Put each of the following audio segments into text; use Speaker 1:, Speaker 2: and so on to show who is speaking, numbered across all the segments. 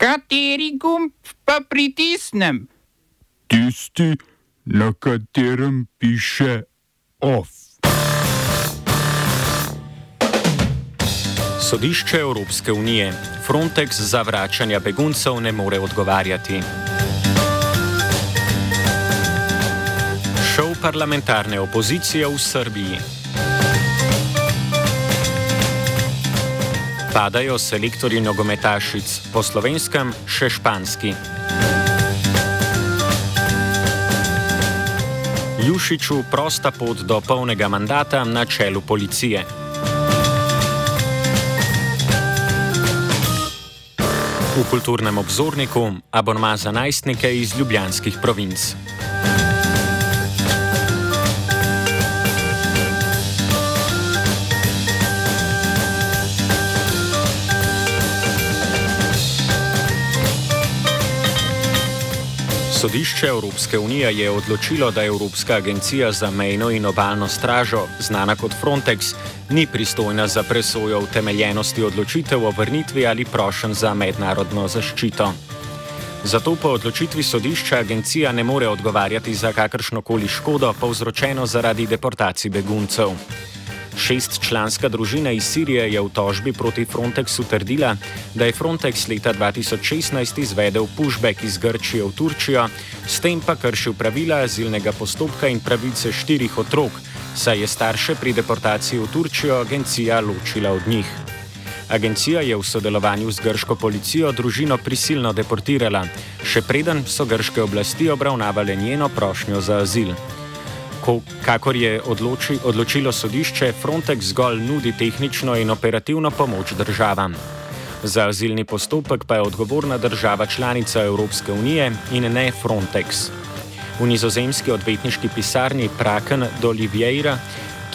Speaker 1: Kateri gumb pa pritisnem?
Speaker 2: Tisti, na katerem piše OF.
Speaker 3: Sodišče Evropske unije Frontex za vračanje beguncev ne more odgovarjati. Šov parlamentarne opozicije v Srbiji. Padajo selektorji nogometašic, po slovenskem še španski. Jušiču prosta pot do polnega mandata na čelu policije. V kulturnem obzorniku abonma za najstnike iz ljubljanskih provinc. Sodišče Evropske unije je odločilo, da Evropska agencija za mejno in obaljno stražo, znana kot Frontex, ni pristojna za presojo utemeljenosti odločitev o vrnitvi ali prošen za mednarodno zaščito. Zato po odločitvi sodišča agencija ne more odgovarjati za kakršnokoli škodo povzročeno zaradi deportacij beguncev. Šestčlanska družina iz Sirije je v tožbi proti Frontexu trdila, da je Frontex leta 2016 izvedel pushback iz Grčije v Turčijo, s tem pa kršil pravila azilnega postopka in pravice štirih otrok, saj je starše pri deportaciji v Turčijo agencija ločila od njih. Agencija je v sodelovanju z grško policijo družino prisilno deportirala, še preden so grške oblasti obravnavale njeno prošnjo za azil. Ko, kakor je odloči, odločilo sodišče, Frontex zgolj nudi tehnično in operativno pomoč državam. Za azilni postopek pa je odgovorna država članica Evropske unije in ne Frontex. V nizozemski odvetniški pisarni Praken d'Oliveira,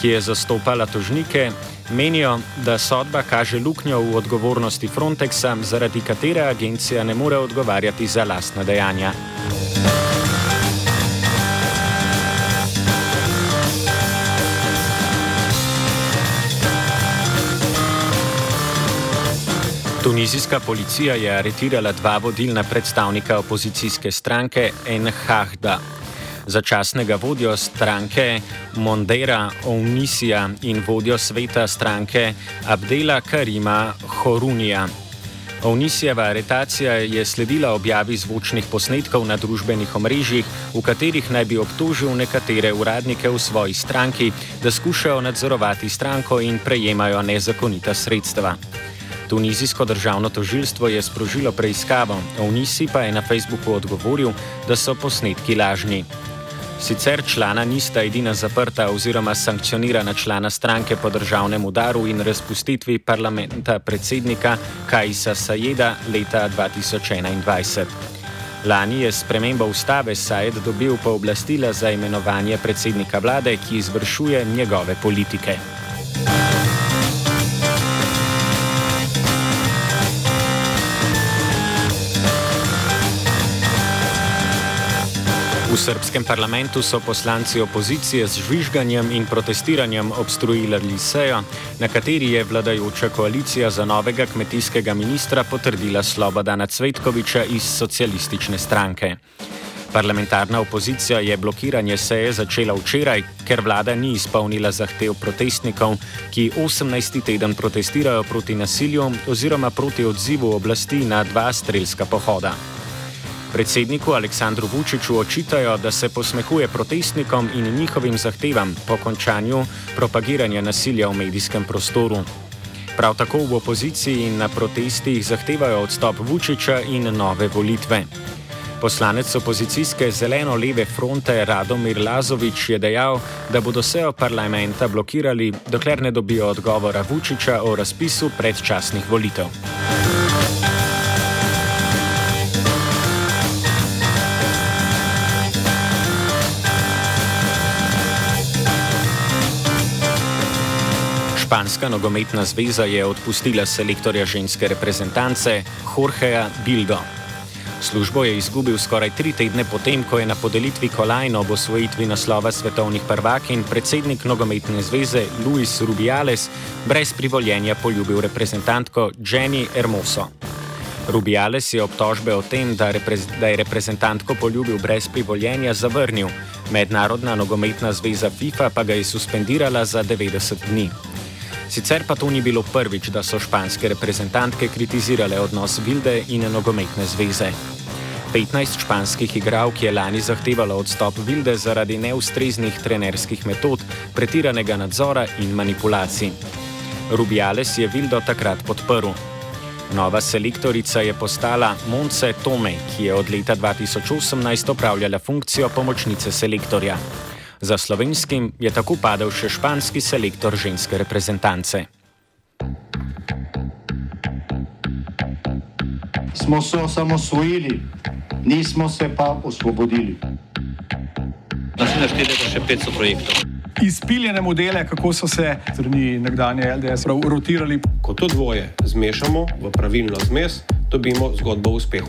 Speaker 3: ki je zastopala tožnike, menijo, da sodba kaže luknjo v odgovornosti Frontexa, zaradi katere agencija ne more odgovarjati za lastna dejanja. Tunizijska policija je aretirala dva vodilna predstavnika opozicijske stranke Enhahda. Začasnega vodjo stranke Mondera Ounisija in vodjo sveta stranke Abdela Karima Horunija. Ounisijeva aretacija je sledila objavi zvočnih posnetkov na družbenih omrežjih, v katerih naj bi obtožil nekatere uradnike v svoji stranki, da skušajo nadzorovati stranko in prejemajo nezakonita sredstva. Tunizijsko državno tožilstvo je sprožilo preiskavo, Onisi pa je na Facebooku odgovoril, da so posnetki lažni. Sicer člana nista edina zaprta oziroma sankcionirana člana stranke po državnem udaru in razpustitvi parlamenta predsednika Kajsa Sajeda leta 2021. Lani je spremembo ustave Sajed dobil pooblastila za imenovanje predsednika vlade, ki izvršuje njegove politike. V srpskem parlamentu so poslanci opozicije z žvižganjem in protestiranjem obstruirali sejo, na kateri je vladajoča koalicija za novega kmetijskega ministra potrdila Slobodana Cvetkoviča iz socialistične stranke. Parlamentarna opozicija je blokiranje seje začela včeraj, ker vlada ni izpolnila zahtev protestnikov, ki 18. teden protestirajo proti nasilju oziroma proti odzivu oblasti na dva strelska pohoda. Predsedniku Aleksandru Vučiću očitajo, da se posmehuje protestnikom in njihovim zahtevam po končanju propagiranja nasilja v medijskem prostoru. Prav tako v opoziciji in na protestih zahtevajo odstop Vučića in nove volitve. Poslanec opozicijske zeleno-leve fronte Radomir Lazovič je dejal, da bodo sejo parlamenta blokirali, dokler ne dobijo odgovora Vučića o razpisu predčasnih volitev. Španska nogometna zveza je odpustila selektorja ženske reprezentance Jorgeja Bildo. Službo je izgubil skoraj tri tedne potem, ko je na podelitvi kolajno ob osvojitvi naslova svetovnih prvak in predsednik nogometne zveze Luis Rubiales brez privoljenja poljubil reprezentantko Jenny Hermoso. Rubiales je obtožbe o tem, da, reprez da je reprezentantko poljubil brez privoljenja, zavrnil. Mednarodna nogometna zveza FIFA pa ga je suspendirala za 90 dni. Sicer pa to ni bilo prvič, da so španske reprezentantke kritizirale odnos Vilde in nogometne zveze. 15 španskih igralk je lani zahtevalo odstop Vilde zaradi neustreznih trenerskih metod, pretiranega nadzora in manipulacij. Rubiales je Vildo takrat podprl. Nova selektorica je postala Monse Tome, ki je od leta 2018 opravljala funkcijo pomočnice selektorja. Za slovenskim je tako padel še španski selektor ženske reprezentance.
Speaker 4: Smo se osamosvojili, nismo se pa osvobodili.
Speaker 5: Naslednje štiri leta še 500 projektov
Speaker 6: izpiljene modele, kako so se strani nekdanje LDS rotirali.
Speaker 7: Ko to dvoje zmešamo v pravilno zmes, dobimo zgodbo o uspehu.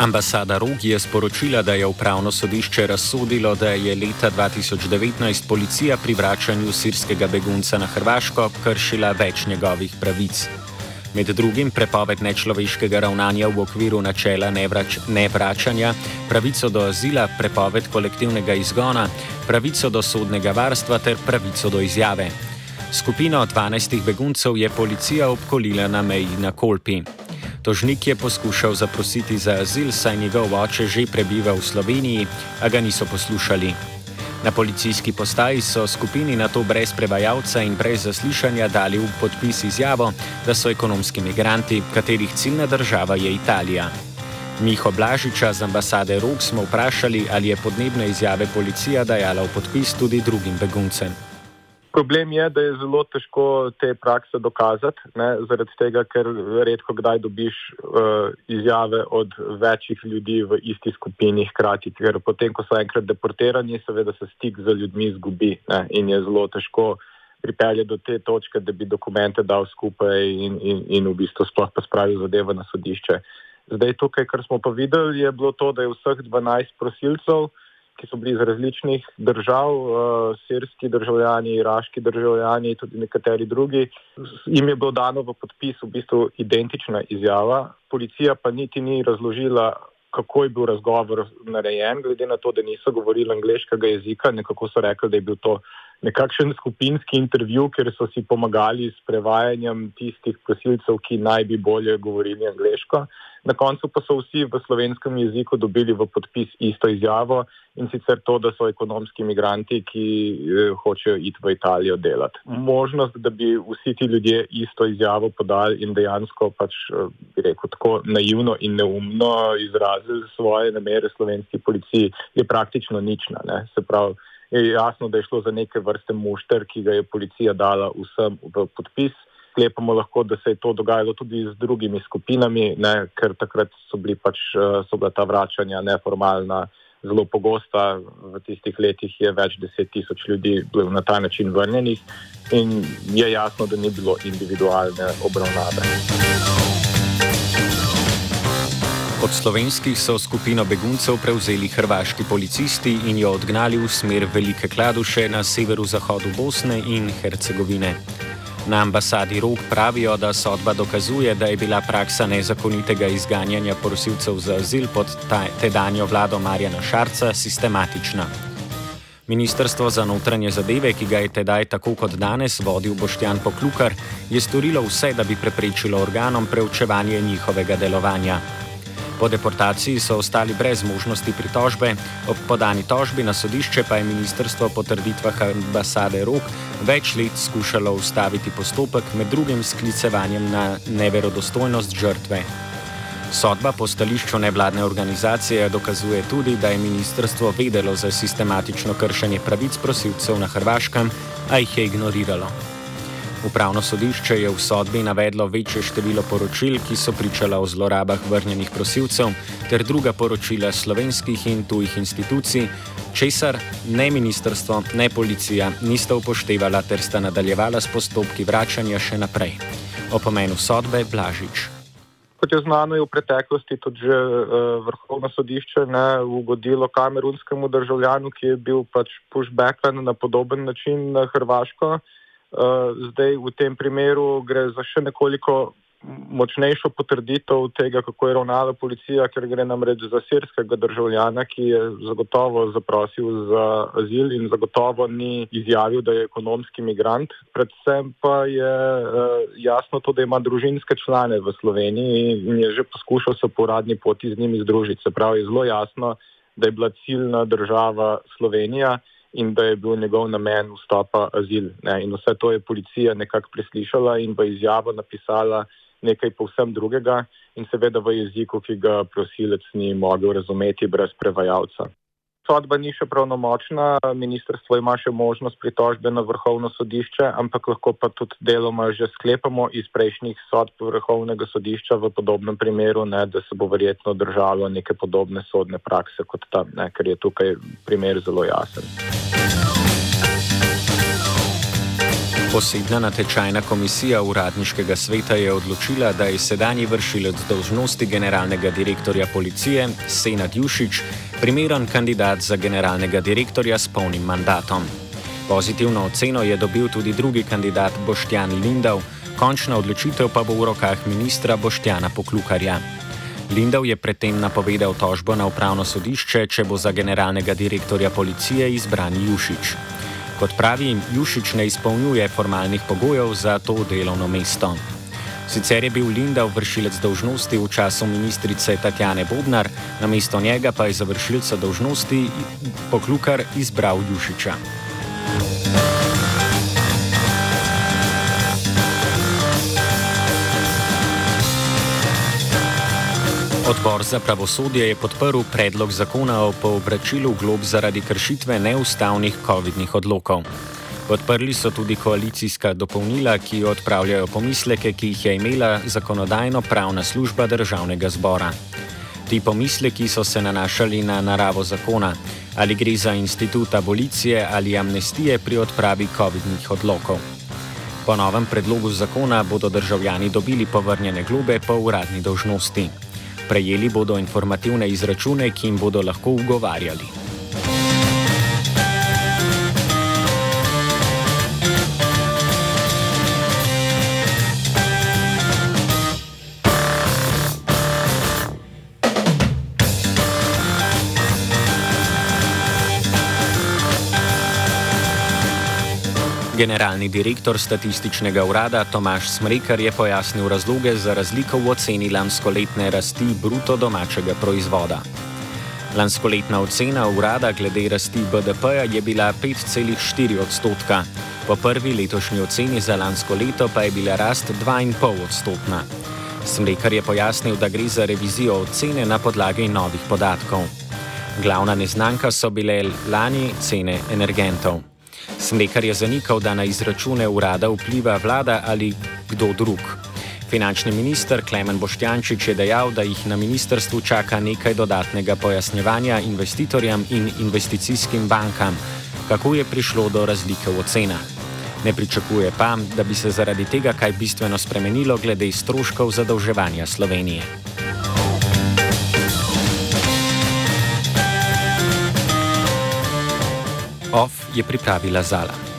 Speaker 3: Ambasada Rog je sporočila, da je upravno sodišče razsodilo, da je leta 2019 policija pri vračanju sirskega begunca na Hrvaško kršila več njegovih pravic. Med drugim prepoved nečloveškega ravnanja v okviru načela nevrač, nevračanja, pravico do azila, prepoved kolektivnega izgona, pravico do sodnega varstva ter pravico do izjave. Skupino 12 beguncev je policija obkolila na meji na Kolpi. Tožnik je poskušal zaprositi za azil, saj njegov oče že prebiva v Sloveniji, a ga niso poslušali. Na policijski postaji so skupini na to brez prevajalca in brez zaslišanja dali v podpis izjavo, da so ekonomski migranti, katerih ciljna država je Italija. Miho Blažiča z ambasade Rok smo vprašali, ali je podnebne izjave policija dajala v podpis tudi drugim beguncem.
Speaker 8: Problem je, da je zelo težko te prakse dokazati, ne, zaradi tega, ker redko kdaj dobiš uh, izjave od večjih ljudi v isti skupini hkrati. Ker potem, ko so enkrat deportirani, seveda se stik z ljudmi izgubi ne, in je zelo težko pripeljati do te točke, da bi dokumente dal skupaj in, in, in v bistvu sploh pa spravil zadevo na sodišče. Zdaj, tukaj, kar smo pa videli, je bilo to, da je vseh 12 prosilcev ki so bili iz različnih držav, uh, sirski državljani, iraški državljani, tudi nekateri drugi, jim je bilo dano v podpis v bistvu identična izjava. Policija pa niti ni razložila, kako je bil razgovor narejen, glede na to, da niso govorili angliškega jezika, nekako so rekli, da je bil to nekakšen skupinski intervju, ker so si pomagali s prevajanjem tistih prosilcev, ki naj bi bolje govorili angliško. Na koncu pa so vsi v slovenskem jeziku dobili v podpis isto izjavo in sicer to, da so ekonomski imigranti, ki eh, hočejo iti v Italijo delati. Možnost, da bi vsi ti ljudje isto izjavo podali in dejansko pač, eh, bi rekel, tako naivno in neumno izrazili svoje namere slovenski policiji, je praktično nična. Ne? Se pravi, je jasno, da je šlo za neke vrste mušter, ki ga je policija dala vsem v podpis sklepamo lahko, da se je to dogajalo tudi z drugimi skupinami, ne, ker takrat so, bili pač, eh, so bila ta vračanja neformalna zelo pogosta. V tistih letih je več deset tisoč ljudi bilo na ta način vrnjenih in je jasno, da ni bilo individualne obravnave.
Speaker 3: Od slovenskih so skupino beguncev prevzeli hrvaški policisti in jo odgnali v smer Velike Kladuše na severu-zahodu Bosne in Hercegovine. Na ambasadi Rog pravijo, da sodba dokazuje, da je bila praksa nezakonitega izganjanja prosilcev za azil pod tedanjo vlado Marjana Šarca sistematična. Ministrstvo za notranje zadeve, ki ga je tedaj tako kot danes vodil Boštjan Poklukar, je storilo vse, da bi preprečilo organom preučevanje njihovega delovanja. Po deportaciji so ostali brez možnosti pritožbe, ob podani tožbi na sodišče pa je ministrstvo po trditvah ambasade Rok več let skušalo ustaviti postopek, med drugim sklicevanjem na neverodostojnost žrtve. Sodba po stališču nevladne organizacije dokazuje tudi, da je ministrstvo vedelo za sistematično kršenje pravic prosilcev na Hrvaškem, a jih je ignoriralo. Upravno sodišče je v sodbi navedlo večje število poročil, ki so pričala o zlorabah vrnjenih prosilcev, ter druga poročila slovenskih in tujih institucij, česar ne ministrstvo, ne policija nista upoštevala ter sta nadaljevala s postopki vračanja še naprej. O pomenu sodbe Blažič.
Speaker 8: Kot je znano, je v preteklosti tudi že uh, vrhovno sodišče ne, ugodilo kamerunskemu državljanu, ki je bil pač pushbackan na podoben način na Hrvaško. Eh, zdaj v tem primeru gre za še nekoliko močnejšo potrditev tega, kako je ravnala policija, ker gre namreč za sirskega državljana, ki je zagotovo zaprosil za azil in zagotovo ni izjavil, da je ekonomski migrant. Predvsem pa je uh, jasno to, da ima družinske člane v Sloveniji in je že poskušal se po uradni poti z njimi združiti. Se pravi, zelo jasno, da je bila ciljna država Slovenija in da je bil njegov namen vstopa azil. Ne. In vse to je policija nekako preslišala in v izjavo napisala nekaj povsem drugega in seveda v jeziku, ki ga prosilec ni mogel razumeti brez prevajalca sodba ni še pravnomočna, ministrstvo ima še možnost pritožbe na vrhovno sodišče, ampak lahko pa tudi deloma že sklepamo iz prejšnjih sodb vrhovnega sodišča v podobnem primeru, ne, da se bo verjetno držalo neke podobne sodne prakse kot ta, ne, ker je tukaj primer zelo jasen.
Speaker 3: Posebna natečajna komisija uradniškega sveta je odločila, da je sedanji vršilec dolžnosti generalnega direktorja policije Senad Jušič primeren kandidat za generalnega direktorja s polnim mandatom. Pozitivno oceno je dobil tudi drugi kandidat Boštjan Lindav, končna odločitev pa bo v rokah ministra Boštjana Poklukarja. Lindav je predtem napovedal tožbo na upravno sodišče, če bo za generalnega direktorja policije izbran Jušič. Kot pravi, Jušič ne izpolnjuje formalnih pogojev za to delovno mesto. Sicer je bil Linda vršilec dolžnosti v času ministrice Tatjane Bobnar, namesto njega pa je za vršilca dolžnosti poklukar izbral Jušiča. Odbor za pravosodje je podprl predlog zakona o poobračilu glob zaradi kršitve neustavnih COVID-19 odlokov. Podprli so tudi koalicijska dopolnila, ki odpravljajo pomisleke, ki jih je imela zakonodajno-pravna služba državnega zbora. Ti pomisleki so se nanašali na naravo zakona, ali gre za institut abolicije ali amnestije pri odpravi COVID-19 odlokov. Po novem predlogu zakona bodo državljani dobili povrnjene globe po uradni dolžnosti. Prejeli bodo informativne izračune, ki jim bodo lahko ugovarjali. Generalni direktor statističnega urada Tomaš Smrekar je pojasnil razloge za razliko v oceni lanskoletne rasti bruto domačega proizvoda. Lanskoletna ocena urada glede rasti BDP-ja je bila 5,4 odstotka, po prvi letošnji oceni za lansko leto pa je bila rast 2,5 odstotna. Smrekar je pojasnil, da gre za revizijo ocene na podlagi novih podatkov. Glavna neznanka so bile lani cene energentov. Smekar je zanikal, da na izračune urada vpliva vlada ali kdo drug. Finančni minister Klemen Boštjančič je dejal, da jih na ministrstvu čaka nekaj dodatnega pojasnjevanja investitorjem in investicijskim bankam, kako je prišlo do razlike v ocenah. Ne pričakuje pa, da bi se zaradi tega kaj bistveno spremenilo glede stroškov zadolževanja Slovenije. OF je pripravila Zala.